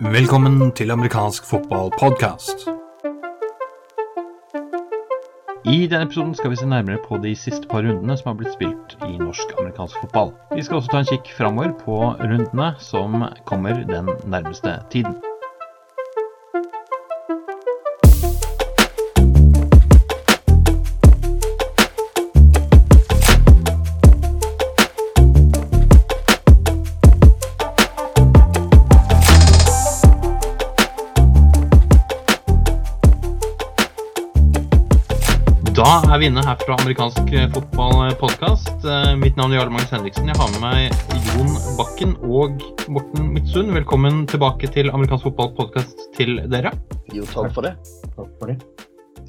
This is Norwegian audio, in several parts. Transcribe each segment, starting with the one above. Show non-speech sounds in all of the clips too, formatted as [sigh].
Velkommen til amerikansk fotballpodkast. I denne episoden skal vi se nærmere på de siste par rundene som har blitt spilt i norsk-amerikansk fotball. Vi skal også ta en kikk framover på rundene som kommer den nærmeste tiden. Da er inne her fra amerikansk fotballpodkast. Mitt navn er Jarle Magnus Henriksen. Jeg har med meg Jon Bakken og Morten Midtsund. Velkommen tilbake til amerikansk fotballpodkast til dere. Jo, takk for det. Takk for det.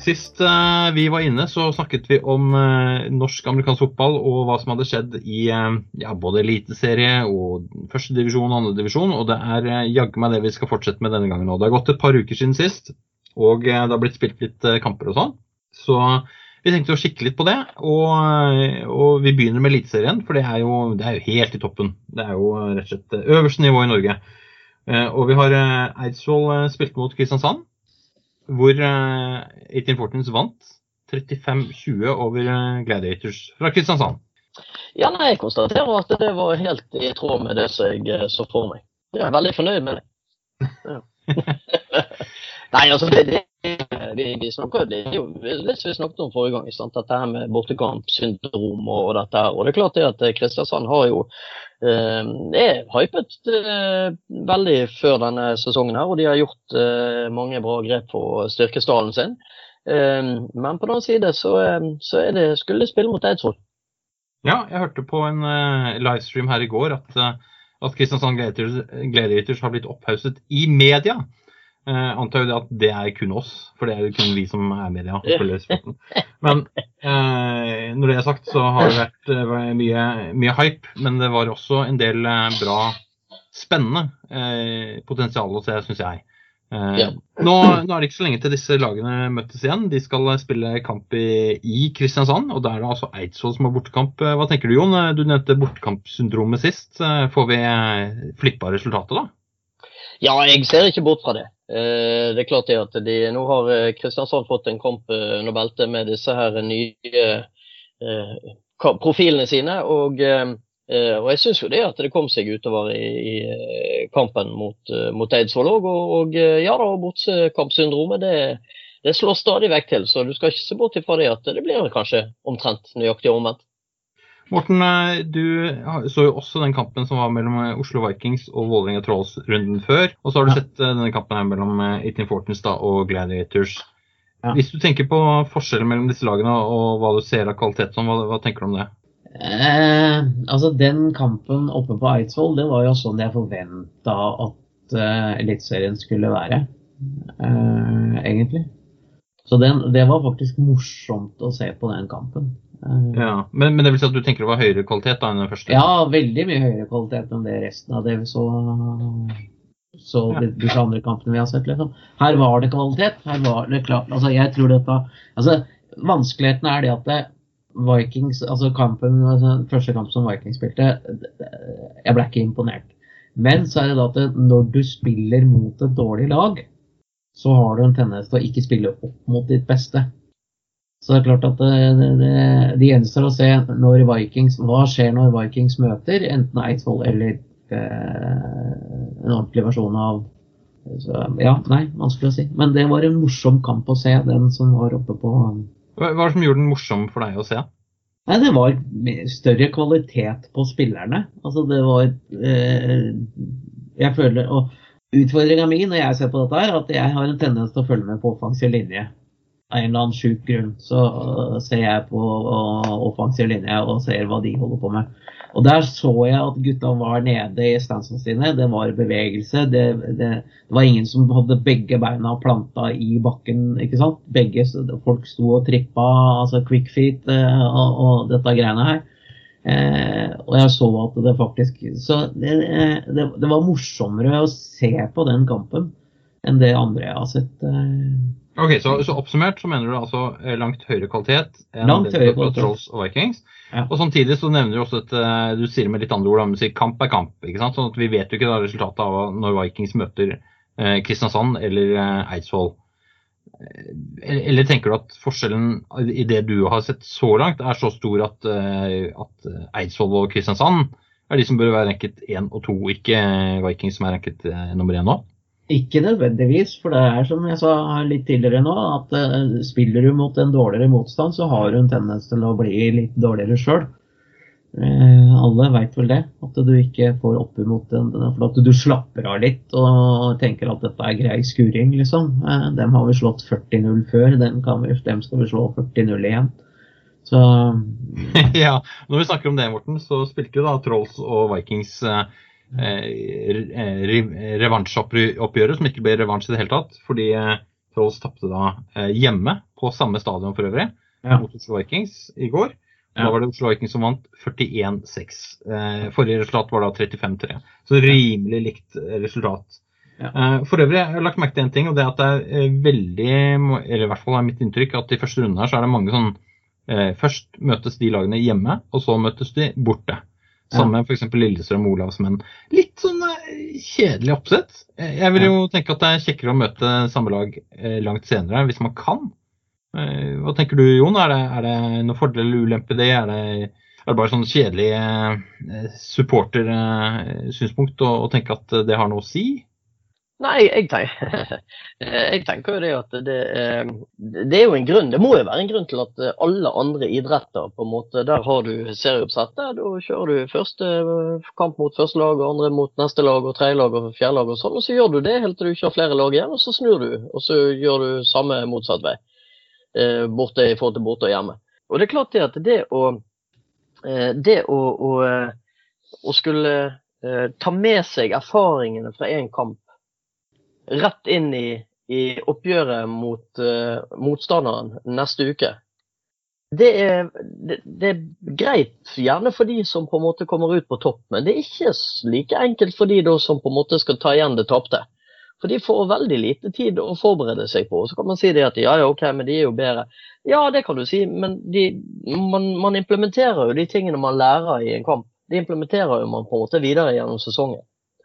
Sist uh, vi var inne, så snakket vi om uh, norsk-amerikansk fotball og hva som hadde skjedd i uh, ja, både eliteserie og førstedivisjon og andredivisjon. Og det er uh, jaggu meg det vi skal fortsette med denne gangen òg. Det har gått et par uker siden sist, og eh, det har blitt spilt litt eh, kamper og sånn. Så vi tenkte å kikke litt på det, og, og vi begynner med Eliteserien. For det er, jo, det er jo helt i toppen. Det er jo rett og slett øverste nivå i Norge. Eh, Og vi har eh, Eidsvoll eh, spilt mot Kristiansand, hvor eh, 18 Fortins vant 35-20 over eh, Gladiators fra Kristiansand. Ja, nei, jeg konstaterer at det var helt i tråd med det som jeg eh, så for meg. Jeg er veldig fornøyd med det. [laughs] Ja. [laughs] nei, altså, det, det vi, vi snakker, det jo som vi snakket om forrige gang. Sant? Dette her med bortekampsyndrom og, og dette her. Og det er klart det at eh, Kristiansand har jo eh, er hypet eh, veldig før denne sesongen her, og de har gjort eh, mange bra grep for å styrke stallen sin. Eh, men på den annen side så, eh, så det, skulle de spille mot Eidsvoll. Ja, jeg hørte på en uh, livestream her i går at, uh, at Kristiansand Gladiators har blitt opphauset i media. Eh, antar jo det at det er kun oss, for det er jo kun vi som er media. og følger sporten. Men uh, når det er sagt, så har det vært uh, mye, mye hype. Men det var også en del bra, spennende potensial å se, syns jeg. Ja. nå, nå er det ikke så lenge til disse lagene møtes igjen. De skal spille kamp i, i Kristiansand, og da er det altså Eidsvoll som har bortekamp. Hva tenker du, Jon? Du nevnte bortekampsyndromet sist. Får vi flippa resultatet, da? Ja, jeg ser ikke bort fra det. Eh, det er klart det at de, nå har eh, Kristiansand fått en kamp eh, under beltet med disse her nye profilene sine. Og, og jeg syns jo det at det kom seg utover i, i kampen mot, mot Eidsvoll òg. Og, og ja da, bortekampsyndromet det, det slår stadig vekk til. Så du skal ikke se bort ifra det at det blir kanskje omtrent nøyaktig omvendt. Morten, eh, du så jo også den kampen som var mellom eh, Oslo Vikings og Vålerenga Trolls runden før. Og så har du Ja. sett eh, denne kampen her mellom eh, 18 Fortens da, og Gladiators. Ja. Hvis du tenker på forskjellen mellom disse lagene og hva du ser av kvalitet, hva, hva tenker du om det? Eh, altså Den kampen oppe på Eidsvoll, det var jo sånn jeg forventa at eh, Eliteserien skulle være, eh, egentlig. Så den, det var faktisk morsomt å se på den kampen. Eh, Ja, men, men det vil si at du tenker det var høyere kvalitet da enn den første? ja, veldig mye høyere kvalitet enn det resten av det vi så så Ja. disse andre kampene vi har sett. Liksom. Her var det kvalitet. Her var det klart altså jeg tror dette, altså Vanskeligheten er det at det, Vikings, altså kampen, altså første kamp som Vikings spilte, jeg ble ikke imponert. Men så er det da at det, når du spiller mot et dårlig lag, så har du en tendens til å ikke spille opp mot ditt beste. Så det er klart at det, det, det, det gjenstår å se når Vikings, hva skjer når Vikings møter enten Eidsvoll eller eh, en ordentlig versjon av så, Ja, nei, vanskelig å si. Men det var en morsom kamp å se, den som var oppe på Hva hva er det som gjorde den morsom for deg å se? Nei, det var større kvalitet på spillerne. Altså, det var eh, Jeg føler Og utfordringa mi når jeg ser på dette, her, at jeg har en tendens til å følge med på offensiv linje. En eller annen sjuk grunn så øh, ser jeg på øh, offensiv linje og ser hva de holder på med. Og der så jeg at gutta var nede i stansene sine. Det var bevegelse. Det, det, det var ingen som hadde begge beina planta i bakken. ikke sant? Begge, Folk sto og trippa, altså quick feet eh, og, og dette greiene her. Eh, og jeg så at det faktisk Så det, det, det var morsommere å se på den kampen enn det andre jeg har sett. eh. Ok, så, så oppsummert så mener du altså eh, langt høyere kvalitet enn Langt høyere på kvalitet. Trolls og Vikings. Ja. Og samtidig så nevner du også et eh, Du sier med litt andre ord, men sier kamp er kamp. ikke sant? Sånn at vi vet jo ikke da resultatet av når Vikings møter eh, Kristiansand eller eh, Eidsvoll. Eh, Eller, tenker du at forskjellen i det du har sett så langt, er så stor at, eh, at Eidsvoll og Kristiansand er de som bør være ranket én og to, ikke Vikings som er ranket nummer én nå? Ikke nødvendigvis, for det er som jeg sa litt tidligere nå, at uh, spiller du mot en dårligere motstand, så har du en tendens til å bli litt dårligere sjøl. Uh, alle veit vel det, at du ikke får opp imot den, for at du slapper av litt og tenker at dette er grei skuring, liksom. Uh, dem har vi slått 40-0 før, dem, vi, dem skal vi slå 40-0 igjen. Så [laughs] ja, når vi snakker om det, Morten, så spilte jo da Trolls og Vikings eh, eh, re- revansjeoppgjøret, som ikke ble revansj i det hele tatt. Fordi eh, Trolls tapte da eh, hjemme, på samme stadion for øvrig, Ja. mot Oslo Vikings i går. Ja. Da var det Oslo Vikings som vant 41-6. Eh, forrige resultat var da 35-3. Så rimelig likt eh, resultat. Ja. Eh, for øvrig jeg har lagt merke til en ting, og det er at det er eh, veldig Eller i hvert fall er mitt inntrykk at i første runde her så er det mange sånn eh, Først møtes de lagene hjemme, og så møtes de borte. Sammen med f.eks. Lillestrøm Olavsmenn. Litt sånn eh, kjedelig oppsett. Eh, Jeg vil jo tenke at det er kjekkere å møte samme lag eh, langt senere, hvis man kan. Hva tenker du, Jon? Er det, er det noen fordel eller ulempe i det? Er det, er det bare sånn kjedelig supportersynspunkt å, å tenke at det har noe å si? Nei, jeg tenker, [laughs] jeg tenker jo det at det, eh, det er jo en grunn. Det må jo være en grunn til at eh, alle andre idretter på en måte, Der har du serieoppsettet. Da kjører du første eh, kamp mot første lag, og andre mot neste lag, og tredje lag og fjerde lag og sånn. Og så gjør du det helt til du ikke har flere lag igjen, og så snur du. Og så gjør du samme motsatt vei. eh, Borte i forhold til borte og hjemme. Og det er klart det at det å eh, Det å, å, eh, å skulle eh, ta med seg erfaringene fra én kamp rett inn i, i oppgjøret mot uh, motstanderen neste uke. Det er, det, det er greit gjerne for de som på en måte kommer ut på topp, men det er ikke like enkelt for de da som på en måte skal ta igjen det tapte. For de får veldig lite tid å forberede seg på. Så kan man si det at ja, ja, ok, men de er jo bedre. Ja, det kan du si, men de, man, man implementerer jo de tingene man lærer i en kamp. De implementerer jo man på en måte videre gjennom sesongen.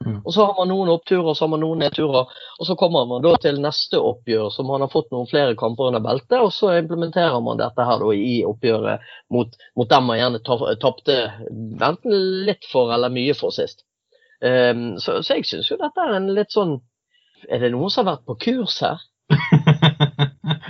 Mm. Og så har man noen oppturer, så har man noen nedturer. Og så kommer man da til neste oppgjør, som man har fått noen flere kamper under beltet. Og så implementerer man dette her da i oppgjøret mot, mot dem man gjerne tapte enten litt for eller mye for sist. Um, så, så jeg syns jo dette er en litt sånn Er det noen som har vært på kurs her?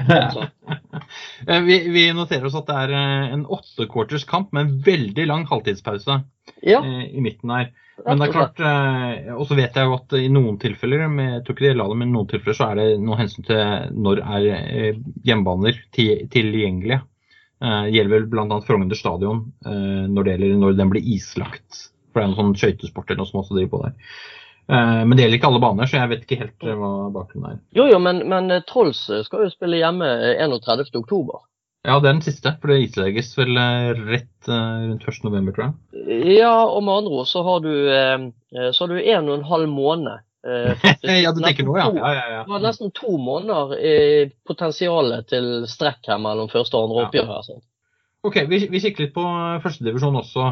Eh, [laughs] Vi, vi noterer oss at det er eh, en åttekvarters kamp med en veldig lang halvtidspause Ja, eh, i midten her. Men det er klart, eh, og så vet jeg jo at i noen tilfeller, med, tror ikke de la det, men i noen tilfeller så er det noe hensyn til når er eh, hjemmebaner tilgjengelige. Eh, Det gjelder vel bl.a. Frogner stadion eh, når det gjelder når den blir islagt. For det er noen sånn skøytesport eller noe som også driver på der. Men det gjelder ikke alle baner, så jeg vet ikke helt hva bakgrunnen er. Jo, jo, men, men Trolls skal jo spille hjemme eh, 31. oktober. Ja, det er den siste, for det islegges vel eh, rett eh, rundt 1. november, tror jeg. Ja, og med andre ord så har du eh, så har du en og en halv måned. [laughs] Ja, du tenker nå, ja. ja, ja, ja. Du har nesten to måneder i potensialet til strekk her mellom første og andre oppgjør. her, sant? Ok, vi, vi kikker litt på førstedivisjon også.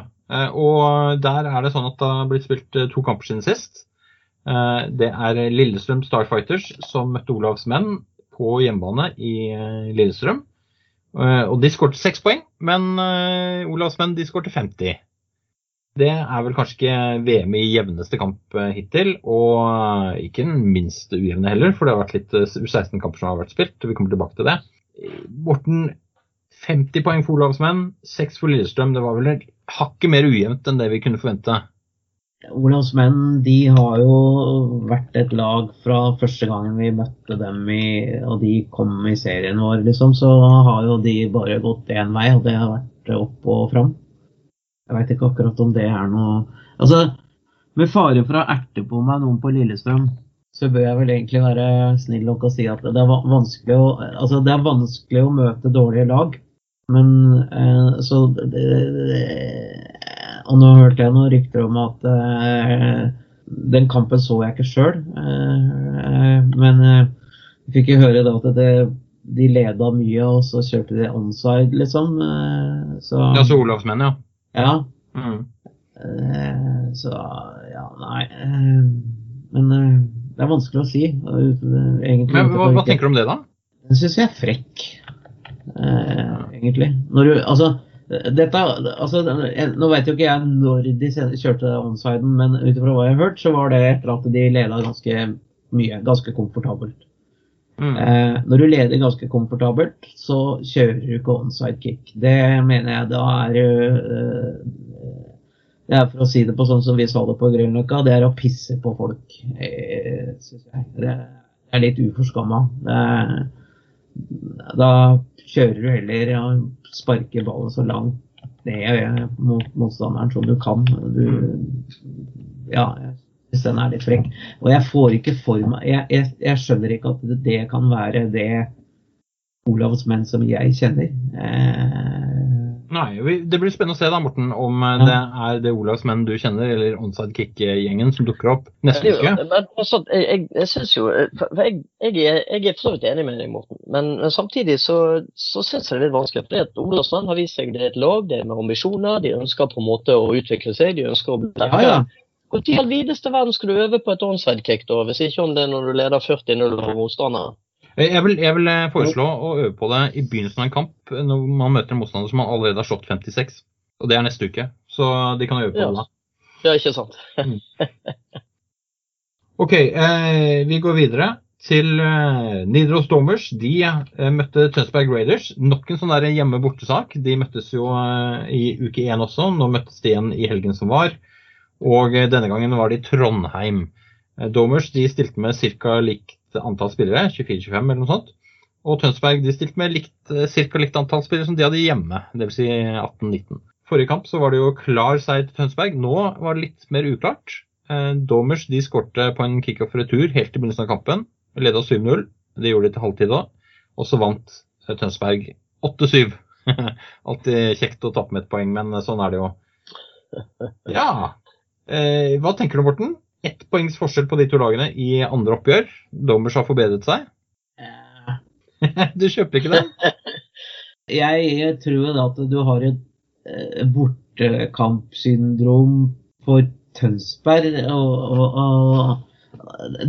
Og der er det sånn at det har blitt spilt to kamper siden sist. Det er Lillestrøm Starfighters som møtte Olavs menn på hjemmebane i Lillestrøm. Eh, Og de skårte seks poeng, men eh, Olavs menn de skårte 50. Det er vel kanskje ikke VM i jevneste kamp eh, hittil, og ikke den minst ujevne heller, for det har vært litt eh, U16-kamper som har vært spilt. og Vi kommer tilbake til det. Morten, 50 poeng for Olavsmenn, 6 for Lillestrøm. Det var vel et hakket mer ujevnt enn det vi kunne forvente. Olavs menn de har jo vært et lag fra første gangen vi møtte dem i, og de kom i serien vår, liksom, så har jo de bare gått én vei, og det har vært opp og fram. Jeg veit ikke akkurat om det er noe Altså, med fare for å erte på meg noen på Lillestrøm, så bør jeg vel egentlig være snill nok og si at det er vanskelig å, altså, det er vanskelig å møte dårlige lag. Men eh, så det, det, Og nå hørte jeg noen rykter om at eh, den kampen så jeg ikke sjøl, men jeg fikk jo høre da at det, de leda mye, og så kjørte de onside, liksom. Så, Ja, så Olavsmenn, ja. ja. Mm. Eh, Så ja, nei. eh, Men eh, det er vanskelig å si. eh, Egentlig. Men hva, hva tenker du om det, da? Den syns jeg er frekk, eh, egentlig. Når du, altså, dette, altså, Nå vet jo ikke jeg når de kjørte onsiden, men ut ifra hva jeg har hørt, så var det etter at de leda ganske mye, ganske komfortabelt. Mm. Eh, når du leder ganske komfortabelt, så kjører du ikke onside kick. Det mener jeg da er eh, Det er for å si det på sånn som vi sa det på Grünerløkka, det er å pisse på folk, eh, synes jeg. Det er litt uforskamma. Er- Da kjører du heller og sparker ballen så langt ned mot motstanderen som du kan. Du, ja, hvis den er litt frekk. Og jeg får ikke for meg Jeg, jeg, jeg skjønner ikke at det, det kan være det Olavs menn som jeg kjenner. Eh, Nei, Det blir spennende å se da, Morten, om eh, det er det Olavsmenn du kjenner, eller onside kick-gjengen som dukker opp neste uke. Altså, jeg, jeg, synes jo for jeg, jeg, jeg er for så vidt enig med deg, Morten. Men, men samtidig så, så syns jeg det er litt vanskelig. For det at Olavsmenn har vist seg det er et lag, det er med ambisjoner. De ønsker på en måte å utvikle seg. De ønsker å bli ja, ja. Hvor i all videste verden skal du øve på et onside kick, da? Hvis ikke om det er når du leder 40-0 over motstanderen? Eh, Jeg vil, jeg vil eh, foreslå å øve på det i begynnelsen av en kamp, eh, når man møter en motstander som man allerede har slått 56. Og det er neste uke, så de kan øve på Ja. det da. Ja, ikke sant? [laughs] Ok, eh, vi går videre til eh, Nidaros Stormers. De eh, møtte Tønsberg Raiders. Nok en sånn der hjemme-bortesak. De møttes jo i uke én også. Nå møttes de igjen i helgen som var. Og denne gangen var det i Trondheim. Domers de stilte med ca. likt antall spillere, 24-25 eller noe sånt. Og Tønsberg de stilte med likt, eh, ca. likt antall spillere som de hadde hjemme, dvs. Si 18-19. Forrige kamp så var det jo klar seier til Tønsberg. Nå var det litt mer uklart. Eh, Domers de skårte på en kickoff retur helt i begynnelsen av kampen. Leda 7-0. Det gjorde de til halvtid òg. Og så vant eh, Tønsberg 8-7. [laughs] Alltid kjekt å tape med et poeng, men sånn er det jo. Ja. Hva tenker du, Morten? Ett poengs forskjell på de to lagene i andre oppgjør. Dommers har forbedret seg. Ja. [laughs] du kjøper ikke den? [laughs] Jeg, jeg tror da at du har et eh, bortekampsyndrom for Tønsberg. Og, og, og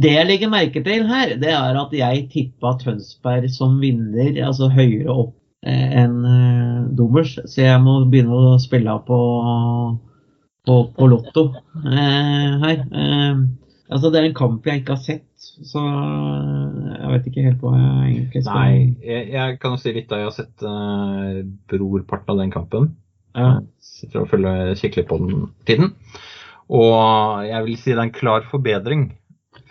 det jeg legger merke til her, det er at jeg tippa Tønsberg som vinner, altså høyere opp eh, enn eh, Domers. Så jeg må begynne å spille på, på, på Lotto eh, her. Eh, altså Det er en kamp jeg ikke har sett, så jeg vet ikke helt hva jeg egentlig skal Nei, jeg, jeg kan jo si litt da jeg har sett eh, brorparten av den kampen. Ja. Sitter og følger, skikkelig på den tiden. Og jeg vil si det er en klar forbedring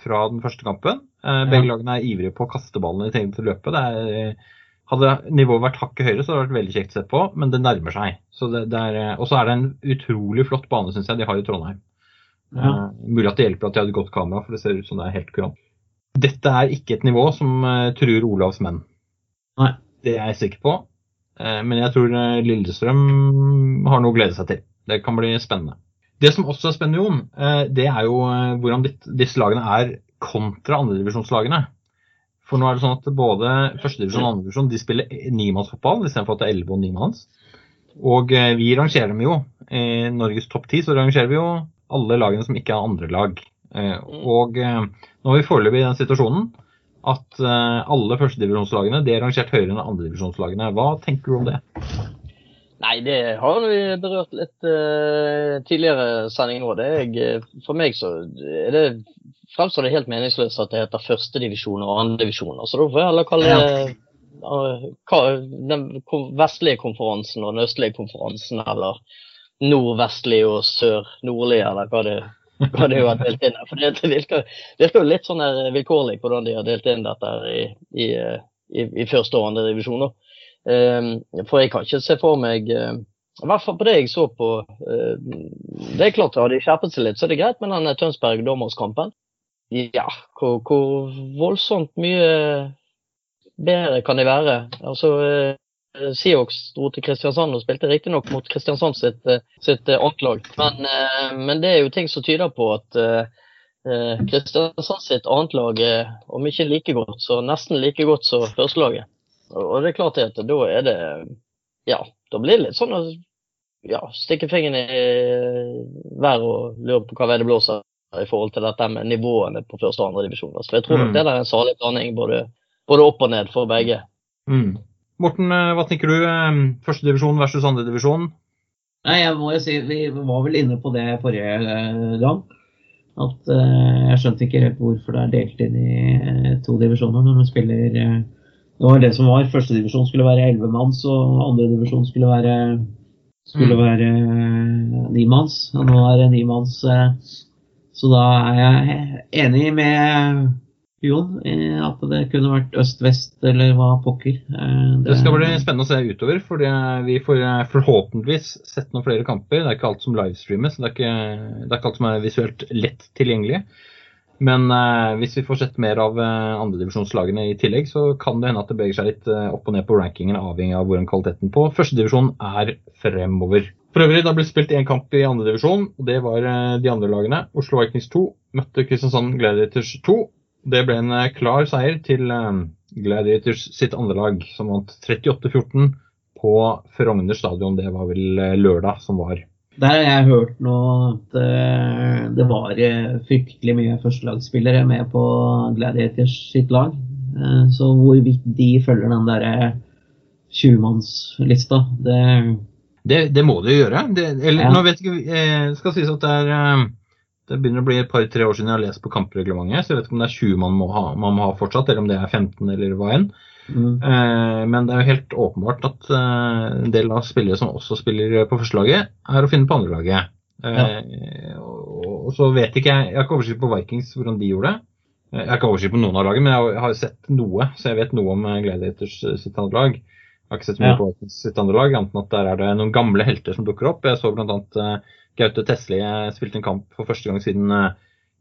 fra den første kampen. Eh, begge lagene er ivrige på å kaste ballen i tegnet til å løpe. Det er, hadde nivået vært hakket høyere, så hadde det vært veldig kjekt å se på, men det nærmer seg. Så det, det er, og så er det en utrolig flott bane, syns jeg, de har i Trondheim. Ja. Uh, mulig at det hjelper at de hadde godt kamera, for det ser ut som det er helt kurant. Dette er ikke et nivå som uh, truer Olavs menn. Nei. Det er jeg sikker på. Uh, men jeg tror eh, Lillestrøm har noe å glede seg til. Det kan bli spennende. Det som også er spennende, Jon, eh, det er jo eh, hvordan ditt, disse lagene er kontra andredivisjonslagene. For nå er det sånn at både førstedivisjon og andredivisjon de spiller nimannsfotball istedenfor at det er elleve og nimanns. Og eh, vi rangerer dem jo. I Norges topp ti så rangerer vi jo alle lagene som ikke er andre lag. Eh, Og eh, nå er vi foreløpig i den situasjonen at eh, alle førstedivisjonslagene er rangert høyere enn andredivisjonslagene. Hva tenker du om det? Nei, det har vi berørt litt uh, tidligere sending òg. For meg så er det fremstår det helt meningsløst at det heter førstedivisjon og andredivisjon. Altså, da får jeg heller kalle det uh, den vestlige konferansen og den østlige konferansen, eller nordvestlig og sør-nordlig, eller hva det, hva det har delt inn. For det, virker, virker jo litt sånn vilkårlig hvordan de har delt inn dette i, i, eh, i, i første og andre divisjon. Um, for jeg kan ikke se for meg uh, I hvert fall på det jeg så på uh, Det er klart, har de skjerpet seg litt, så er det greit, men den Tønsberg-Dommers-kampen Ja, hvor, hvor voldsomt mye bedre kan de være? Altså Siox dro til Kristiansand og spilte riktignok mot Kristiansand sitt, sitt ankelag, men, men det er jo ting som tyder på at Eh, Kristiansand sitt annet er om ikke like godt, så nesten like godt som førstelaget. Og, det er klart at da er det Ja, da blir det litt sånn å ja, stikke fingeren i været og lure på hva vei det blåser i forhold til dette med nivåene på første og andre divisjon. Så jeg tror Mm. det er en salig blanding både, både opp og ned for begge. Mm. Morten, eh, hva tenker du? eh, Førstedivisjon versus andredivisjon? Nei, jeg må jo si, Vi var vel inne på det forrige eh, gang. At uh, Jeg skjønte ikke helt hvorfor det er delt inn i to divisjoner når man spiller eh, Det var det som var. Førstedivisjon skulle være ellevemanns, og andredivisjon skulle være skulle Mm. være eh, nimanns. Og nå er det nimanns. eh, Så da er jeg enig med Jon at det kunne vært øst-vest eller hva pokker. Det, Det skal bli spennende å se utover, for vi får eh, forhåpentligvis sett noen flere kamper. Det er ikke alt som livestreames, det er ikke, det er ikke alt som er visuelt lett tilgjengelig. Men eh, hvis vi får sett mer av eh, andredivisjonslagene i tillegg, så kan det hende at det beveger seg litt eh, opp og ned på rankingen, avhengig av hvordan kvaliteten på førstedivisjon er fremover. For øvrig, det har blitt spilt én kamp i andredivisjon, og det var eh, de andre lagene. Oslo Vikings 2 møtte Kristiansand Gladiators 2. Det ble en eh, klar seier til eh, Gladiators sitt andre lag, som vant 38-14 på Frogner stadion. Det var vel eh, lørdag som var. Der har jeg hørt nå at eh, det var eh, fryktelig mye førstelagsspillere med på Gladiators sitt lag. Eh, så hvorvidt de følger den derre 20-mannslista, det Det, det må jo gjøre. Det, eller, Ja. Nå vet ikke, eh, skal sies at det er det begynner å bli et par-tre år siden jeg har lest på kampreglementet, så jeg vet ikke om det er 20 man må ha, man må ha fortsatt, eller om det er 15 eller hva enn. Mm. Eh, men det er jo helt åpenbart at eh, en del av spillere som også spiller på førstelaget, er å finne på andrelaget. Ja. og, og så vet ikke jeg Jeg har ikke oversikt på Vikings hvordan de gjorde det. Eh, Jeg har ikke oversikt på noen av lagene, men jeg har, jo sett noe, så jeg vet noe om eh, Gladiators eh, sitt andre lag. Jeg har ikke sett mye Ja. på Vikings sitt andre lag, annet enn at der er det noen gamle helter som dukker opp. Jeg så bl.a. Uh, Gaute Tesli eh, spilte en kamp for første gang siden eh,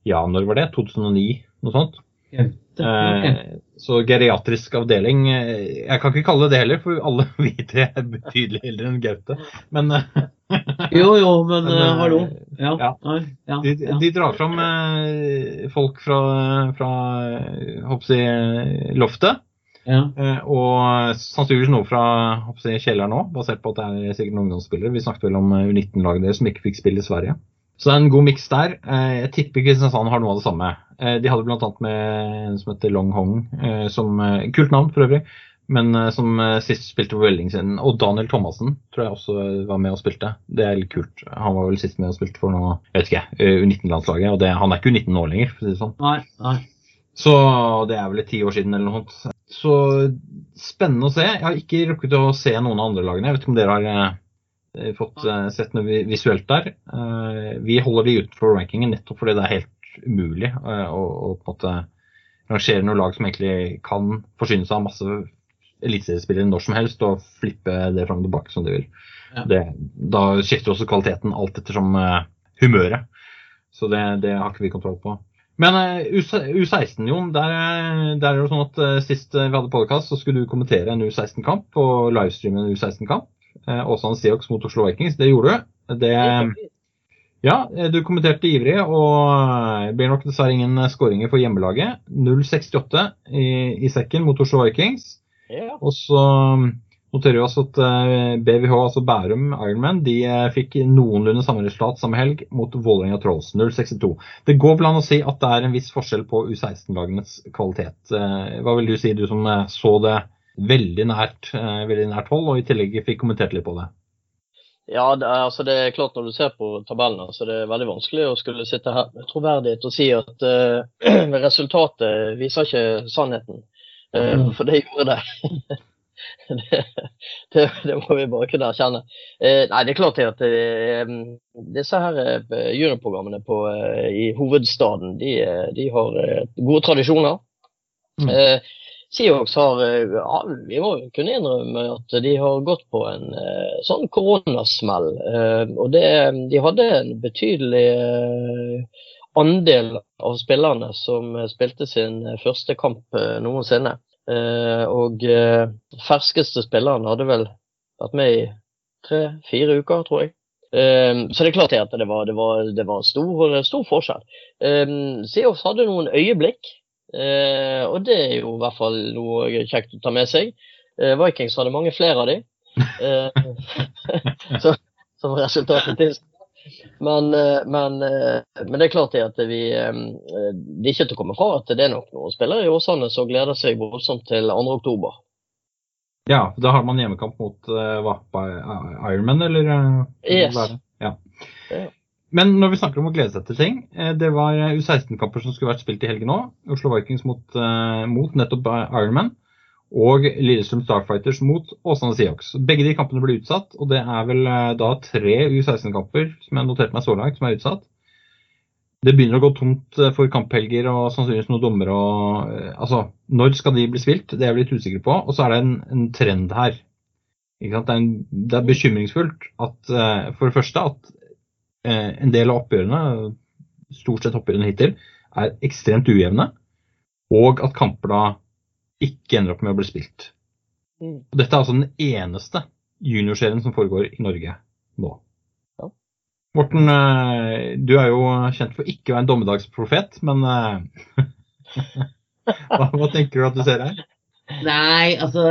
ja, når var det? 2009? Noe sånt. Gaute, ok. Eh, så geriatrisk avdeling eh, Jeg kan ikke kalle det det heller, for alle [laughs] vi tre er betydelig eldre enn Gaute. Men eh, Jo, jo, men, [laughs] Men, hallo. Ja. ja. Ja, de, de drar fram folk fra, fra hoppsi, loftet. ja. Og sannsynligvis noe fra hoppsi, kjelleren òg, basert på at det er sikkert noen ungdomsspillere. Vi snakket vel om eh, U19-laget deres som ikke fikk spille i Sverige. Så det er en god miks der. Eh, jeg tipper Kristiansand har noe av det samme. Eh, de hadde bl.a. med en som heter Long Hong, eh, som kult navn for øvrig, men som sist spilte på veldig lenge siden. Og Daniel Thomassen tror jeg også var med og spilte. Det er litt kult. Han var vel sist med og spilte for noe, jeg vet ikke, eh, U19-landslaget. Og det, han er ikke U19 nå lenger, for å si det sånn. Nei, nei. Så det er vel ti år siden eller noe sånt. Så spennende å se. Jeg har ikke rukket å se noen av andre lagene. Jeg vet ikke om dere har fått eh, sett noe visuelt der. Eh, vi holder de utenfor rankingen nettopp fordi det er helt umulig eh, å, å på en måte rangere noen lag som egentlig kan forsyne seg av masse eliteseriespillere når som helst og flippe det fram og tilbake som de vil. Ja. Det, da skifter også kvaliteten alt ettersom humøret. Så det, det har ikke vi kontroll på. Men eh, U16, Jon, der, der er det sånn at sist vi hadde podcast, så skulle du kommentere en U16-kamp og livestreame en U16-kamp. Eh, Åsane Seahawks mot Oslo Vikings. Det gjorde du. Det, ja, eh, du kommenterte ivrig, og det blir nok dessverre ingen eh, skåringer for hjemmelaget. 0-68 i, i sekken mot Oslo Vikings. Ja. Og så mm, noterer vi oss at eh, BVH, altså Bærum Ironman, de eh, fikk noenlunde samme resultat samme helg mot Vålerenga Trolls 062. Det går vel an å si at det er en viss forskjell på U16-lagenes kvalitet. Eh, Hva vil du si, du som eh, så det veldig nært, eh, veldig nært hold, og i tillegg fikk kommentert litt på det? Ja, det er, altså det er klart når du ser på tabellene, så det er veldig vanskelig å skulle sitte her med troverdighet og si at [clears throat] uh, resultatet viser ikke sannheten. Mm. For det gjorde det. [laughs] det, det. Det må vi bare kunne erkjenne. Uh, nei, det er klart at disse her juryprogrammene på, i hovedstaden, de, de har gode tradisjoner. Mm. Seahawks har eh, ja, Vi må kunne innrømme at de har gått på en eh, sånn koronasmell. Eh, og det, de hadde en betydelig andel av spillerne som spilte sin første kamp noensinne. Og ferskeste spilleren hadde vel vært med i tre-fire uker, tror jeg. Så det er klart at det var, det var, det var stor, stor, forskjell. Um, Seahawks hadde noen øyeblikk, og det er jo i hvert fall noe kjekt å ta med seg. Uh, Vikings hadde mange flere av de. Uh, [laughs] så, som resultatet til. Men, men, men, det er klart at vi, det er ikke til å komme fra at det er nok noen spillere i Åsane som gleder seg voldsomt til 2.10. Ja, da har man hjemmekamp mot uh, Ironman, eller? Uh, yes. Ja. Men når vi snakker om å glede seg til ting, det var U16-kamper som skulle vært spilt i helgen òg. Oslo Vikings mot, uh, mot nettopp Ironman. Og Lillestrøm Starfighters mot Åsane Seahawks. Begge de kampene ble utsatt, og det er vel da tre U16-kamper som jeg noterte meg så langt, som er utsatt det begynner å gå tomt eh, for kamphelger og sannsynligvis noen dommere. Eh, altså, når skal de bli spilt? Det er vi litt usikre på. Og så er det en, en trend her. Det er, en, det, er bekymringsfullt at uh, for det første at uh, en del av oppgjørene, stort sett oppgjørene hittil, er ekstremt ujevne. Og at kamper da ikke ender opp med å bli spilt. Mm. Dette er altså den eneste juniorserien som foregår i Norge nå. Morten, eh, du er jo kjent for ikke å være en dommedagsprofet, men eh, [laughs] hva, hva, tenker du at du ser her? Nei, altså,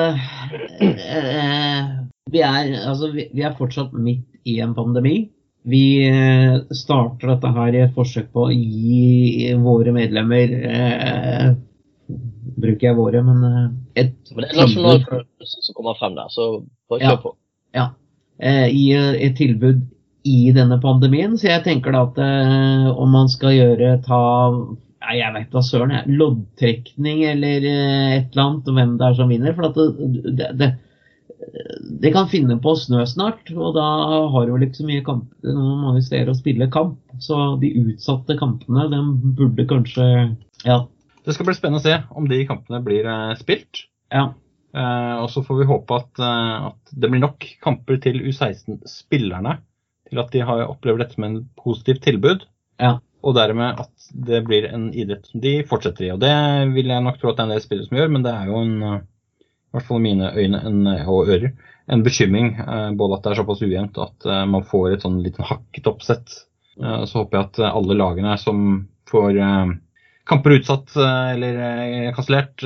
eh, vi, er, altså vi, vi, er, fortsatt midt i en pandemi. Vi starter dette her i et forsøk på å gi våre medlemmer eh, Bruker jeg våre, men et Men det er nasjonalfølelsen som kommer frem der, så bare kjør på. Ja. Eh, Gi et tilbud i denne pandemien. Så jeg tenker da at eh, om man skal gjøre ta ja, jeg vet da søren, jeg, loddtrekning eller eh, et eller annet, hvem det er som vinner. For det, det, det, det, kan finne på snø snart, og da har du ikke så mye kamp, mange steder å spille kamp. Så de utsatte kampene, de burde kanskje Ja. Det skal bli spennende å se om de kampene blir eh, spilt. Ja. Eh, og så får vi håpe at, eh, at det blir nok kamper til U16-spillerne til at de har opplever dette som en positivt tilbud. Ja. Og dermed at det blir en idrett som de fortsetter i. Og det vil jeg nok tro at det er en del spillere som gjør, men det er jo en, i hvert fall i mine øyne en, og ører, en bekymring. Eh, både at det er såpass ujevnt at eh, man får et sånn liten hakket oppsett. Eh, så håper jeg at alle lagene som får kamper utsatt eller kansellert,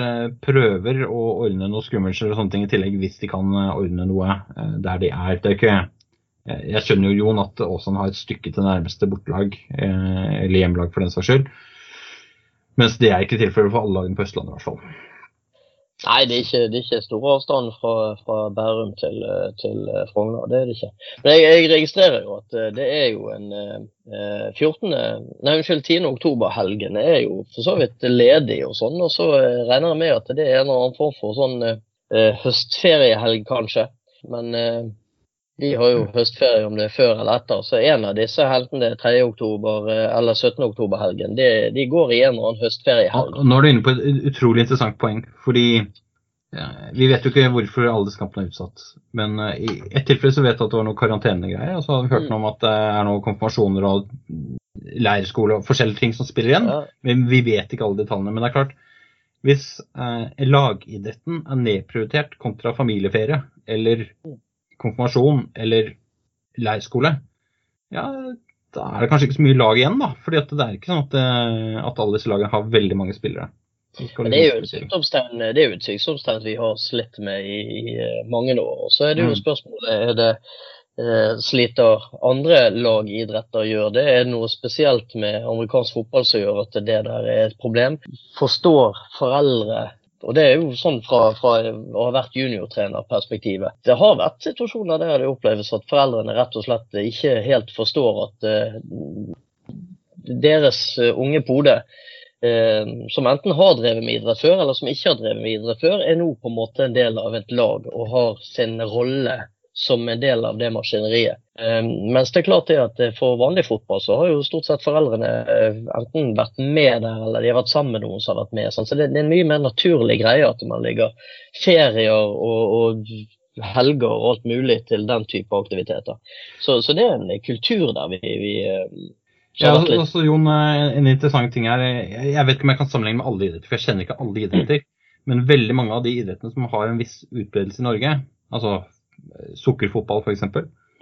prøver å ordne noe skummelser eller sånne ting i tillegg, hvis de kan ordne noe der de er. Det er ikke Eh, jeg skjønner jo Jon at Åsan har et stykke til nærmeste bortelag, eh, eller hjemlag for den saks skyld. Mens det er ikke tilfellet for alle lagene på Østlandet i hvert fall. Nei, det er ikke, ikke stor avstand fra, fra Bærum til, til, Frogner. Det er det ikke. Men jeg, jeg, registrerer jo at det er jo en eh, 14. Nei, unnskyld, 10. oktober-helgen er jo for så vidt ledig og sånn. Og så regner jeg med at det er en eller annen form for sånn eh, høstferiehelg, kanskje. Men eh, de har jo høstferie om det er før eller etter. Så en av disse heltene 3. oktober eh, eller 17. oktober-helgen, de, de, går i en eller annen høstferiehelg. Nå er du inne på et utrolig interessant poeng. fordi ja, Vi vet jo ikke hvorfor alle disse kampene er utsatt. Men uh, i ett tilfelle så vet jeg at det var noe karantenegreier. Og så har vi hørt mm. noe om at det er noen konfirmasjoner og leirskole og forskjellige ting som spiller igjen. Ja. Men vi vet ikke alle detaljene. Men det er klart, hvis uh, lagidretten er nedprioritert kontra familieferie eller mm konfirmasjon eller leirskole, ja, da er det kanskje ikke så mye lag igjen, da. fordi det er ikke sånn at, eh, at alle disse lagene har veldig mange spillere. Men det er jo et sykdomstegn, det er jo et sykdomstegn vi har slitt med i, i eh, mange år. Og så er det jo mm. spørsmålet er det eh, sliter andre lagidretter gjør det? Er det noe spesielt med amerikansk fotball som gjør at det der er et problem? Forstår foreldre og det er jo sånn fra, fra å ha vært juniortrenerperspektivet. Det har vært situasjoner der det oppleves at foreldrene rett og slett ikke helt forstår at uh, deres uh, unge pode, uh, som enten har drevet med idrett før, eller som ikke har drevet med idrett før, er nå på en måte en del av et lag og har sin rolle som en del av det maskineriet. Um, mens det er klart det at for vanlig fotball så har jo stort sett foreldrene uh, enten vært med der, eller de har vært sammen med noen som har vært med. Sånn. Så det, er en mye mer naturlig greie at man ligger ferier og, og helger og alt mulig til den type aktiviteter. Så, så det er en kultur der vi, vi uh, ja, altså, Jon, En interessant ting her, Jeg vet ikke om jeg kan sammenligne med alle idretter, for jeg kjenner ikke alle idretter. Men veldig mange av de idrettene som har en viss utbredelse i Norge, altså sukkerfotball f.eks.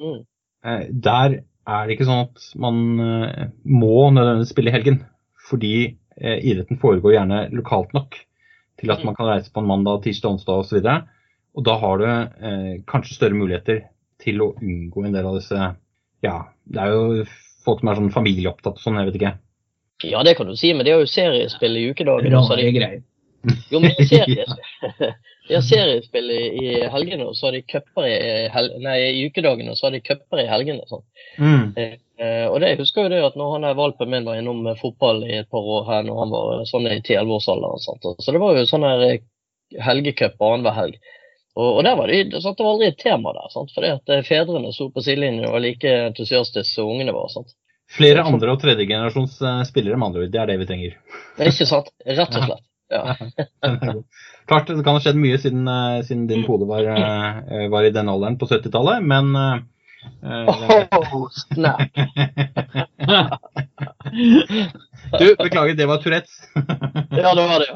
Mm. eh, der er det ikke sånn at man eh, må nødvendigvis spille i helgen. Fordi eh, idretten foregår gjerne lokalt nok til at man kan reise på en mandag, tirsdag, onsdag osv. Og, så og da har du eh, kanskje større muligheter til å unngå en del av disse Ja, det er jo folk som er sånn familieopptatt og sånn, jeg vet ikke. Ja, det kan du si, men det er jo seriespill i ukedagen. og det er greier. Jo, men seriespill, [laughs] [laughs] har seriespill i, i helgene, og så har de cuper i, hel, nei, i ukedagene, og så har de cuper i helgene. Sånn. Mm. Eh, og det jeg husker jo det at når han der valpen min var innom eh, fotball i et par år her når han var sånn i 10-11-årsalderen. sant? Så det var jo sånn her eh, helgecup annenhver helg. Og, og der var det, sant? det var aldri et tema der. sant? Fordi at eh, fedrene sto på sidelinjen og var like entusiastiske som ungene var. sant? Flere andre- og tredjegenerasjons eh, spillere, med andre ord. Det er det vi trenger. Men ikke sant? Rett og slett. Ja. Klart det kan ha skjedd mye siden, eh, siden din kode var, eh, var i den alderen på 70-tallet, men eh, eh, Oh, snap. [laughs] Du, beklager, det var Tourettes. [laughs] Ja, det var det.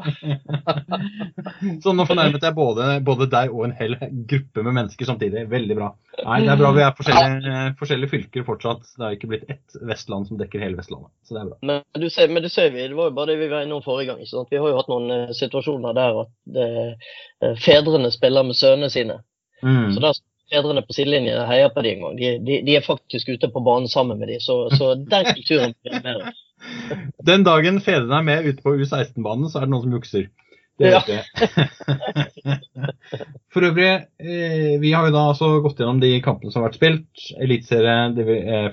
[laughs] Så nå fornærmet jeg både, både deg og en hel gruppe med mennesker samtidig. Veldig bra. Nei, Det er bra vi er forskjellige, forskjellige fylker fortsatt. Det har ikke blitt ett Vestland som dekker hele Vestlandet. Så det er bra. Men du ser, men det ser vi, det var jo bare det vi var innom forrige gang. Sånn? Vi har jo hatt noen eh, situasjoner der at det, eh, fedrene spiller med sønnene sine. Mm. Så står fedrene på sidelinjen heier på de en gang. De, de, de er faktisk ute på banen sammen med de, så, så den kulturen blir mer. [laughs] Den dagen fedrene er med ute på U16-banen, så er det noen som jukser. Det Ja. vet jeg. [laughs] For øvrig, eh, vi har jo da altså gått gjennom de kampene som har vært spilt. Eliteserie,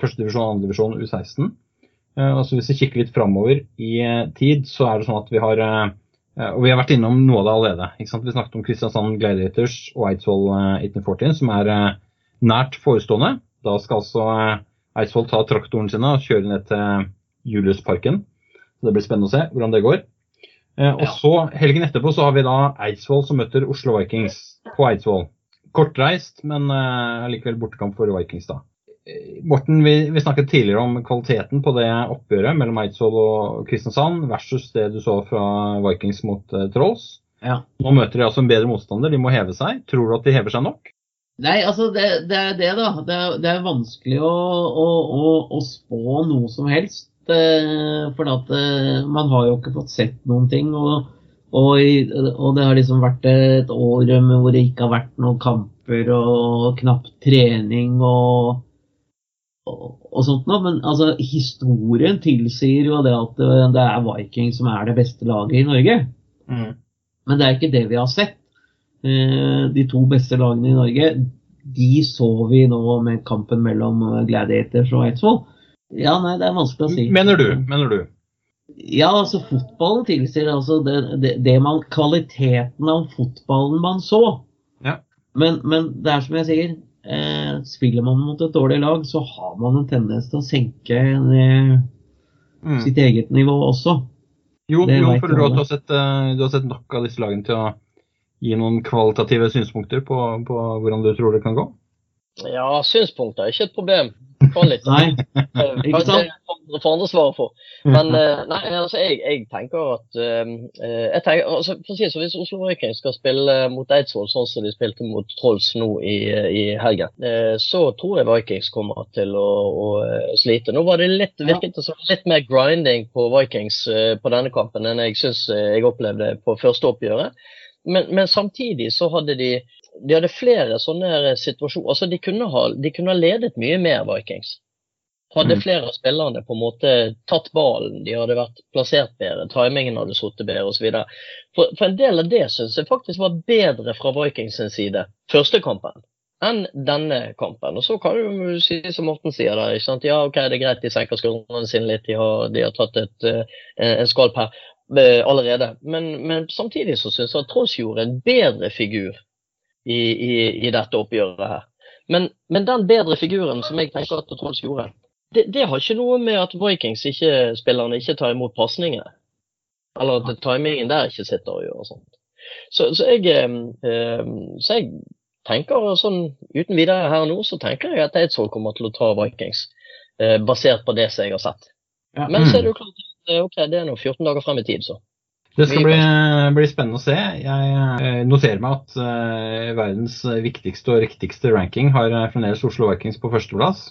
førstedivisjon, andredivisjon, første divisjon, divisjon, U16. Eh, og så hvis vi kikker litt framover i eh, tid, så er det sånn at vi har eh, eh, Og vi har vært innom noe av det allerede. Vi snakket om Kristiansand Gladiators og Eidsvoll eh, 1814, som er eh, nært forestående. Da skal altså eh, Eidsvoll ta traktoren sine og kjøre ned til Juliusparken. Det blir spennende å se hvordan det går. Eh, og så Helgen etterpå så har vi da Eidsvoll som møter Oslo Vikings på Eidsvoll. Kortreist, men likevel bortekamp for Vikings, da. Morten, vi, vi snakket tidligere om kvaliteten på det oppgjøret mellom Eidsvoll og Kristiansand versus det du så fra Vikings mot uh, Trolls. Ja. Nå møter de altså en bedre motstander, de må heve seg. Tror du at de hever seg nok? Nei, altså det, det er det, da. Det det er vanskelig å, å, å, å spå noe som helst. Eh, for at eh, man har jo ikke fått sett noen ting. Og, og, og det har liksom vært et år hvor det ikke har vært noen kamper og knapp trening og, og, sånt noe. Men altså, historien tilsier jo det at det, det er Viking som er det beste laget i Norge. Men det er ikke det vi har sett. Eh, De to beste lagene i Norge, de så vi nå med kampen mellom eh, Gladiators og Eidsvoll. Ja, nei, det er vanskelig å si. Mener du? Mener du? Ja, altså fotballen tilsier altså det, det, det man, kvaliteten av fotballen man så. Ja. Men, men det er som jeg sier, eh, spiller man mot et dårlig lag, så har man en tendens til å senke ned Mm. sitt eget nivå også. Jo, jo du at du har, sett, eh, du har sett nok av disse lagene til å gi noen kvalitative synspunkter på, på hvordan du tror det kan gå? Ja, synspunkter er ikke et problem. Nei, eh, ikke sant? andre for andre svare for. Men eh, nei, altså, jeg, jeg tenker at eh, jeg tenker, altså, det sånn, Hvis Oslo Vikings skal spille mot Eidsvoll sånn som de spilte mot Trolls nå i, i helgen, så tror jeg Vikings kommer til å, å slite. Nå var det litt, virket det som litt mer grinding på Vikings på denne kampen enn jeg syns jeg opplevde på første oppgjøret. Men, men samtidig så hadde de de hadde flere sånne situasjoner. Altså, de kunne ha, de kunne ha ledet mye mer, Vikings. Hadde Mm. flere av spillerne på en måte tatt ballen, de hadde vært plassert bedre, timingen hadde sittet bedre osv. For, for en del av det syns jeg faktisk var bedre fra Vikings side, første kampen, enn denne kampen. Og så kan du si som Morten sier der, ikke sant? ja ok, det er greit, de senker skuldrene sine litt, de har, de har tatt et, eh, en skalp her eh, allerede. Men, men samtidig så syns jeg at Trolls gjorde en bedre figur i, i, i dette oppgjøret her. Men, men den bedre figuren som jeg tenker at Trolls gjorde, det, det har ikke noe med at Vikings ikke, spillerne ikke tar imot pasningene. Eller at timingen der ikke sitter og gjør og sånt. Så, så, jeg, så jeg tenker sånn uten videre her nå, så tenker jeg at Eidsvoll kommer til å ta Vikings. Eh, basert på det som jeg har sett. Ja. Men så er det jo klart eh, ok, det er nå 14 dager frem i tid, så. Det skal bli, bli spennende å se. Jeg eh, noterer meg at uh, verdens viktigste og riktigste ranking har eh, fremdeles Oslo Vikings på førsteplass.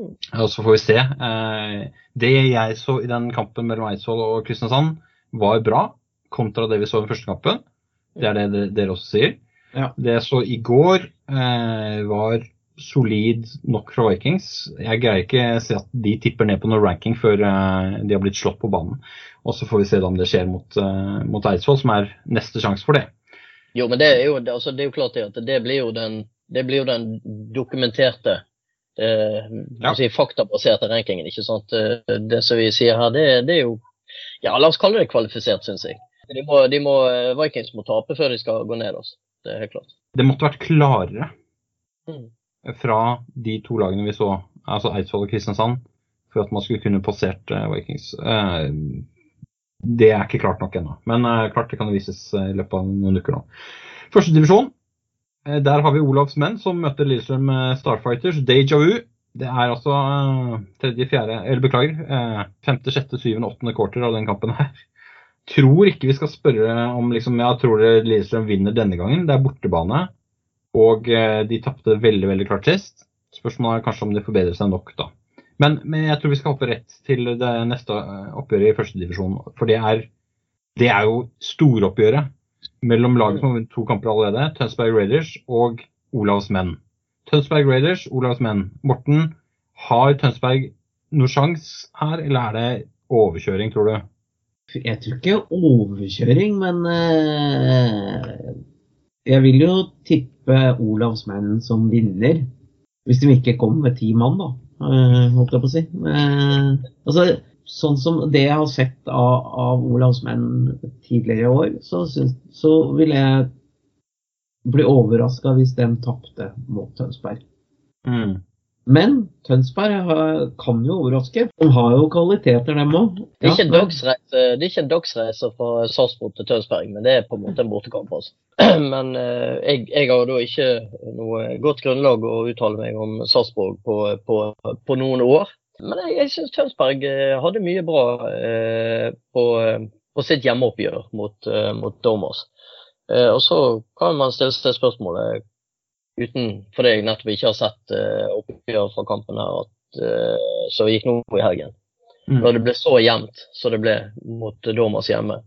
Og så får vi se. Uh, det jeg så i den kampen mellom Eidsvoll og Kristiansand, var bra, kontra det vi så i den første kampen. Det er det dere- dere også sier. Ja. Det jeg så i går, uh, var solid nok fra Vikings. Jeg greier ikke se at de tipper ned på noen ranking før eh, de har blitt slått på banen. Og så får vi se om det skjer mot, eh, mot Eidsvoll, som er neste sjanse for det. Jo, men det er jo, altså, det er jo klart det at det blir jo den, det blir jo den dokumenterte eh, Ja. si, faktabaserte rankingen. ikke sant? Eh, Det som vi sier her, det, det er jo ja, La oss kalle det kvalifisert, syns jeg. De må, de må, Vikings må tape før de skal gå ned. Også. Det er helt klart. Det måtte vært klarere Mm. Fra de to lagene vi så, altså Eidsvoll og Kristiansand, for at man skulle kunne passert eh, Vikings. Eh, det er ikke klart nok ennå, men eh, klart det kan vises i løpet av noen uker nå. Første divisjon, eh, der har vi Olavs menn som møter Lillestrøm Starfighters. Deja vu. Det er altså tredje, fjerde, eller beklager, femte, sjette, syvende, åttende quarter av den kampen her. Tror ikke vi skal spørre om liksom, ja, tror dere Lillestrøm vinner denne gangen. Det er bortebane. Og eh, de tapte veldig veldig klart sist. Spørsmålet er kanskje om de forbedrer seg nok, da. Men, men jeg tror vi skal hoppe rett til det neste eh, oppgjøret i førstedivisjon. For det er, det er jo storoppgjøret mellom laget som har vunnet to kamper allerede, Tønsberg Raiders og Olavs menn. Tønsberg Raiders, Olavs menn. Morten, har Tønsberg noen sjans her, eller er det overkjøring, tror du? Jeg tror ikke overkjøring, men eh, jeg vil jo tippe Olavs menn som vinner. Hvis de ikke kommer med ti mann, da, eh, holdt jeg på å si. Eh, altså, sånn som det jeg har sett av, av Olavs tidligere i år, så, synes, så vil jeg bli overraska hvis de tapte mot Tønsberg. Mm. Men Tønsberg kan jo overraske. De har jo kvaliteter, dem òg. Dagsreise, det er ikke en dagsreise fra Sarpsborg til Tønsberg, men det er på en måte en bortekamp. Altså. [clears throat] Men eh, jeg, jeg har da ikke noe godt grunnlag å uttale meg om Sarpsborg på, på, på noen år. Men jeg, jeg syns Tønsberg eh, hadde mye bra eh, på, på sitt hjemmeoppgjør mot, mot Dommers. Eh, og så kan man stille seg spørsmålet, uten fordi jeg nettopp ikke har sett uh, oppgjør fra kampen her, at, uh, som gikk nå i helgen Mm. når det ble så jevnt som det ble mot Dormas hjemme.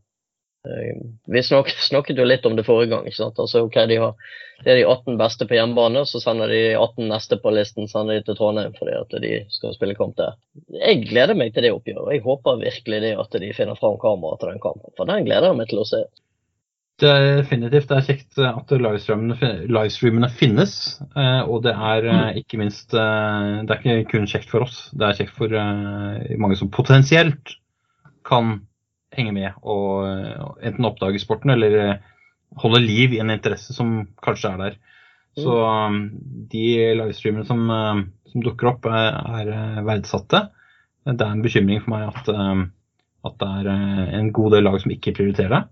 Uh, Vi snak, [laughs] snakket jo litt om det forrige gang. ikke sant? Altså, ok, de har, Det er de 18 beste på hjemmebane, så sender de 18 neste på listen sender de til Trondheim fordi at de skal spille kamp der. Jeg gleder meg til det oppgjøret. og Jeg håper virkelig det at de finner fram kamera til den kampen. For den gleder jeg meg til å se. Er definitivt det er kjekt at livestreamene, finnes. eh, Og det er eh, ikke minst eh, Det er ikke kun kjekt for oss, det er kjekt for mange som potensielt kan henge med og enten oppdage sporten eller holde liv i en interesse som kanskje er der. Så um, de livestreamene som, som dukker opp, er, verdsatte. Det er en bekymring for meg at, at det er en god del lag som ikke prioriterer det.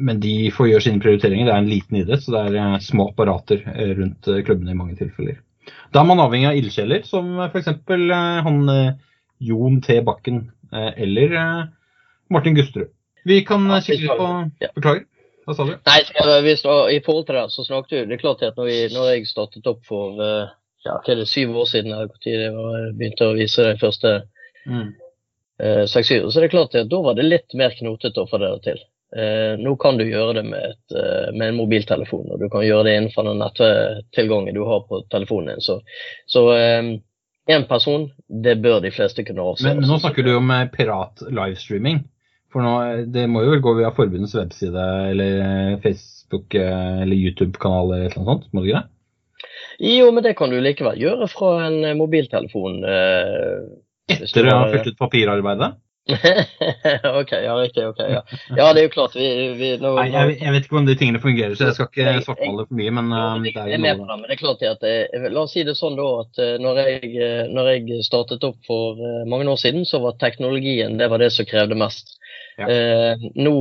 Men de får gjøre sine prioriteringer. Det er en liten idrett, så det er eh, små apparater eh, rundt eh, klubbene i mange tilfeller. Da er man avhengig av ildsjeler, som f.eks. han Jon T. Bakken eller Martin Gusterud. Vi kan kikke litt på. Beklager, hva sa du? Nei, I forhold til det så snakket vi Det er klart at når, vi, når jeg startet opp for ja, hva er det, syv år siden, var, jeg begynte å vise de første Mm. eh, seks-syv, så er det klart at da var det litt mer knotete å få det til. Eh, nå kan du gjøre det med, et, eh, med en mobiltelefon, og du kan gjøre det innenfor den nettilgangen du har på telefonen din. Så, så én person, det bør de fleste kunne avse. Men, men nå snakker du om eh, pirat-livestreaming. For nå, eh, det må jo vel gå via forbundets webside eller eh, Facebook eh, eller YouTube-kanal eller noe sånt? Må det ikke det? Jo, men det kan du likevel gjøre fra en eh, mobiltelefon. eh, Etter å ha fylt ut papirarbeidet? [laughs] ok, ja, riktig. ok, ja. ja, det er jo klart. Vi, vi, nå, Nei, jeg, jeg vet ikke hvordan de tingene fungerer, så jeg skal ikke svartmale for mye. Men eh, det er jo noe det, men det er klart at jeg, La oss si det sånn da at eh, når jeg, eh, når jeg startet opp for eh, mange år siden, så var teknologien det var det som krevde mest. Ja. Eh, nå,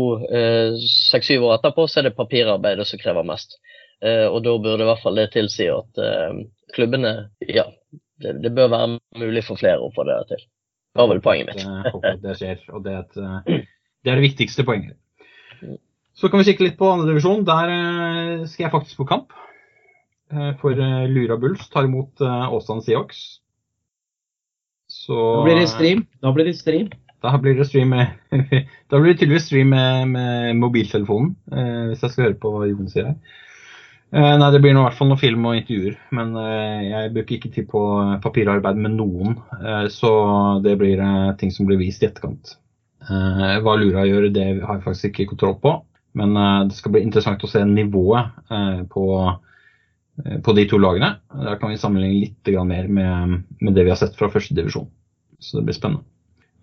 seks-syv år etterpå, så er det papirarbeidet som krever mest. Eh, og da burde i hvert fall det tilsi at eh, klubbene Ja, det, det bør være mulig for flere å få det til. Det var vel poenget mitt. Jeg håper at det skjer, og det er, et, eh, det er det viktigste poenget. Så kan vi kikke litt på andredivisjon. Der eh, skal jeg faktisk på kamp. Eh, For Lura Bulls tar imot Åsane Seahawks. Så Da blir det stream. Da blir det stream. Da blir det stream med [laughs] Da blir det tydeligvis stream med, med mobiltelefonen, eh, hvis jeg skal høre på hva Jon sier her. Eh, nei, det blir nå i hvert fall noen film og intervjuer. Men eh, jeg bruker ikke tid på papirarbeid med noen. Eh, så det blir eh, ting som blir vist i etterkant. Eh, hva Lura gjør, det har jeg faktisk ikke kontroll på. Men eh, det skal bli interessant å se nivået eh, på, eh, på de to lagene. Der kan vi sammenligne litt mer med, med det vi har sett fra første divisjon. Så det blir spennende.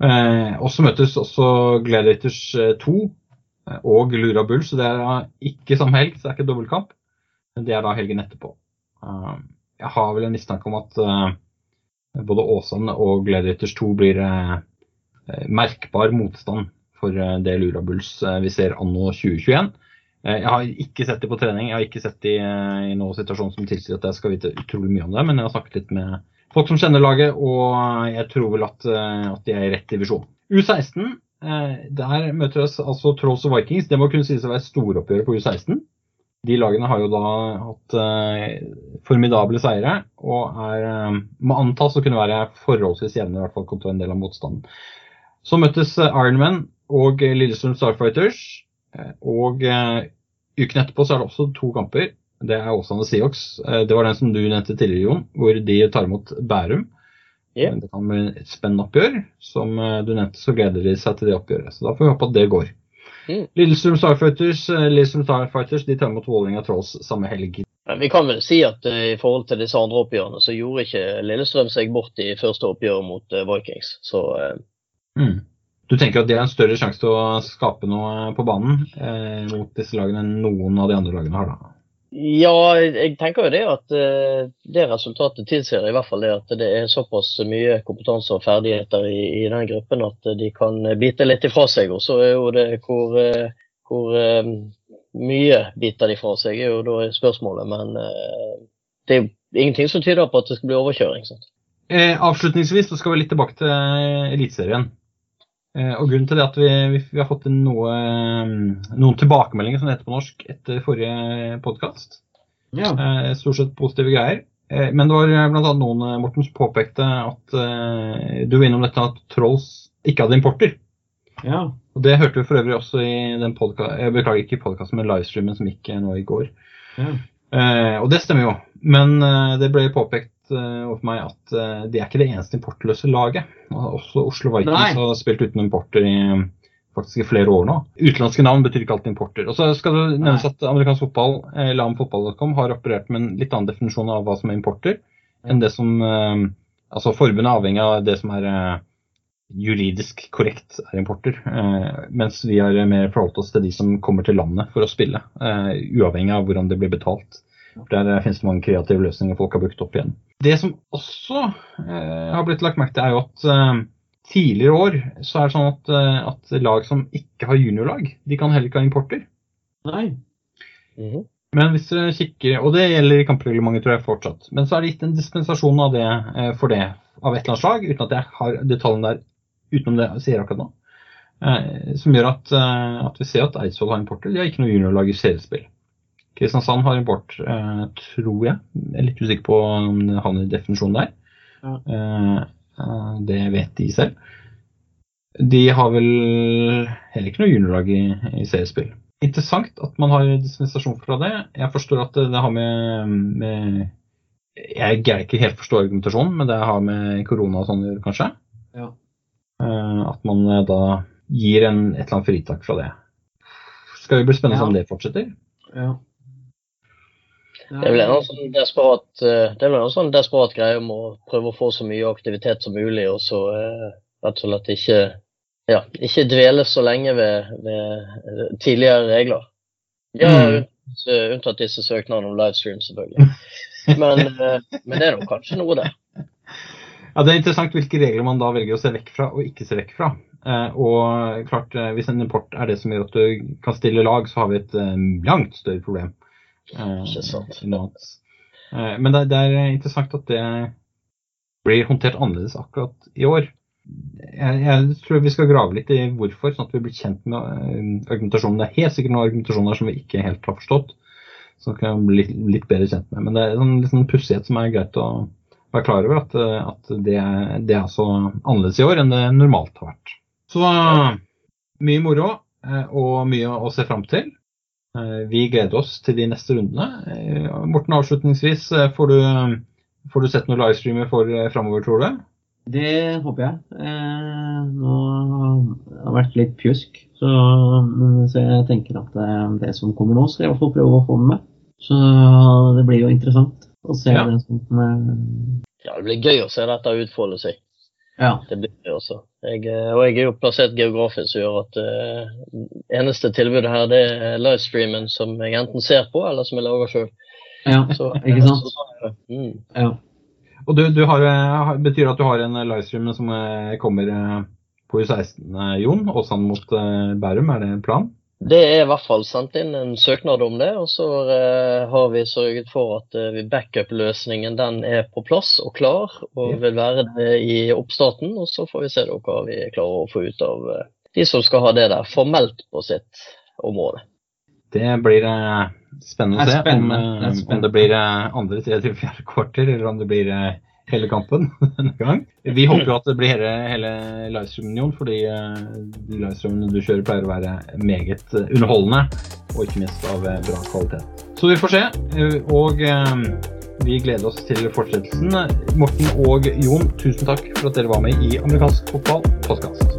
Eh, også møtes også Gladiators eh, 2 eh, og Lura Bull, så det er ikke samme helg, så det er ikke dobbeltkamp. Det er da helgen etterpå. Eh, jeg har vel en mistanke om at eh, både Åsane og Gladiators 2 blir eh, eh, merkbar motstand for det Lura Bulls eh, vi ser anno 2021. Eh, Jeg har ikke sett de på trening, jeg har ikke sett de i noen situasjon som tilsier at jeg skal vite utrolig mye om det, men jeg har snakket litt med folk som kjenner laget, og jeg tror vel at, at de er i rett divisjon. U16, eh, der møter oss altså Trolls og Vikings. Det må kunne sies å være storoppgjøret på U16. De lagene har jo da hatt eh, formidable seire, og er, eh, må antas å kunne være forholdsvis jevne, i hvert fall kontra en del av motstanden. Så møttes eh, Ironman og Lillestrøm Starfighters, og uken etterpå så er det også to kamper. Det er Åsane Seahawks. Det var den som du nevnte tidligere, Jon, hvor de tar imot Bærum. Ja. Det kan bli et spennende oppgjør. Som du nevnte, så gleder de seg til det oppgjøret. Så da får vi håpe at det går. Mm. Lillestrøm Starfighters, eh, Lillestrøm Starfighters de tar imot Vålerenga Trolls samme helg. Men Vi kan vel si at uh, i forhold til disse andre oppgjørene, så gjorde ikke Lillestrøm seg bort i første oppgjøret mot uh, Vikings. Så uh, Mm. Du tenker at de har en større sjanse til å skape noe på banen mot disse lagene enn noen av de andre lagene har, da? Ja, jeg tenker jo det at eh, det resultatet tilsier i hvert fall det at det er såpass mye kompetanse og ferdigheter i, i den gruppen at de kan bite litt ifra seg. Og så er jo det hvor, eh, hvor eh, mye biter de fra seg, er jo da spørsmålet. Men det er ingenting som tyder på at det skal bli overkjøring. Eh, avslutningsvis så skal vi litt tilbake til Eliteserien. Eh, og grunnen til det at vi, vi, vi har fått noe, eh, noen tilbakemeldinger, som det heter på norsk, etter forrige podkast. Ja. Eh, stort sett positive greier. Men det var bl.a. noen Morten, som påpekte at du var innom dette at Trolls ikke hadde importer. ja. Og Det hørte vi for øvrig også i den podkasten Jeg beklager ikke podkasten, men livestreamen som gikk nå i går. ja. Eh, og det stemmer jo. Men det ble påpekt eh, overfor meg at eh, de er ikke det eneste importløse laget. Også Oslo Vikings har spilt uten importer i faktisk i flere år nå. Utenlandske navn betyr ikke alltid importer. Og så skal det nevnes at amerikansk fotball, eh, lamfotball.com, har operert med en litt annen definisjon av hva som er importer, enn det som Altså forbundet er avhengig av det som er juridisk korrekt er importer. Mens vi har mer forholdt oss til de som kommer til landet for å spille, uavhengig av hvordan det blir betalt. Der eh, finnes det mange kreative løsninger folk har brukt opp igjen. Det som også eh, har blitt lagt merke til, er jo at eh, tidligere år så er det sånn at, eh, at lag som ikke har juniorlag, de kan heller ikke ha importer. Nei. Mhm. Men hvis dere kikker, og det gjelder i kampreglementet tror jeg fortsatt, men så er det gitt en dispensasjon av det, eh, for det av et eller annet slag, uten at jeg har detaljene der utenom det jeg sier akkurat nå. Eh, som gjør at, eh, at vi ser at Eidsvoll har importer. De har ikke noe juniorlag i seriespill. Kristiansand har import, eh, tror jeg. Jeg er litt usikker på om det havner i definisjonen der. Ja. Eh, eh, det vet de selv. De har vel heller ikke noe juniorlag i, i seriespill. Interessant at man har dispensasjon fra det. Jeg forstår at det, det har med, med Jeg greier ikke helt forstå argumentasjonen, men det har med korona og sånn å gjøre, kanskje. Ja. Eh, at man eh, da gir en, et eller annet fritak fra det. Skal jo bli spennende Ja. om det fortsetter? Ja. Det ble noe sånn desperat, eh, det ble noe sånn desperat greie om å prøve å få så mye aktivitet som mulig, og så eh, rett og slett ikke, ja, ikke dvele så lenge ved, ved tidligere regler. Ja, Mm. unntatt, eh, disse søknadene om livestream, selvfølgelig. Men, men det er nok kanskje noe der. Ja, Det er interessant hvilke regler man da velger å se vekk fra og ikke se vekk fra. Eh, og klart, Hvis en import er det som gjør at du kan stille lag, så har vi et eh, langt større problem. Eh, Ikke sant. Eh, men det, det er interessant at det blir håndtert annerledes akkurat i år. Jeg, jeg tror vi skal grave litt i hvorfor, sånn at vi blir kjent med eh, argumentasjonen. Det er helt sikkert noen argumentasjoner som vi ikke helt har forstått, som kan bli litt, litt bedre kjent med. Men det er en sånn, pussighet som er greit å være klar over at, at det, det, er altså annerledes i år enn det normalt har vært. Så mye moro og mye å se fram til. Vi gleder oss til de neste rundene. Morten, avslutningsvis, får du, får du sett noen livestreamer for framover, tror du? Det håper jeg. Eh, nå har det vært litt pjusk, så, så, jeg tenker at det, eh, det, som kommer nå, skal jeg i hvert fall prøve å få med meg. Så det blir jo interessant å se ja. det som eh, Ja, det blir gøy å se dette utfolde seg. Ja. Det blir det også. Jeg, eh, og jeg er jo plassert geografisk, som gjør at uh, eneste tilbudet her det er livestreamen som jeg enten ser på, eller som jeg lager sjøl. Ja, ikke sant? Så, mm. ja. Og du, du har, eh, betyr at du har en livestream som eh, kommer eh, på U16, Jon, også mot Bærum? Er det en plan? Det er i hvert fall sendt inn en søknad om det, og så uh, har vi sørget for at uh, backup-løsningen den er på plass og klar, og ja. vil være det i oppstarten. Og så får vi se da hva vi klarer å få ut av uh, de som skal ha det der formelt på sitt område. Det blir spennende å se om, det om, det blir andre, tredje, fjerde kvarter, eller om det blir hele kampen [laughs] denne gang. Vi håper jo at det blir hele, hele livestreamen, Jon, fordi de livestreamene du kjører, pleier å være meget underholdende, og ikke minst av bra kvalitet. Så vi får se. Og vi gleder oss til fortsettelsen. Morten og Jon, tusen takk for at dere var med i Amerikansk fotball podkast.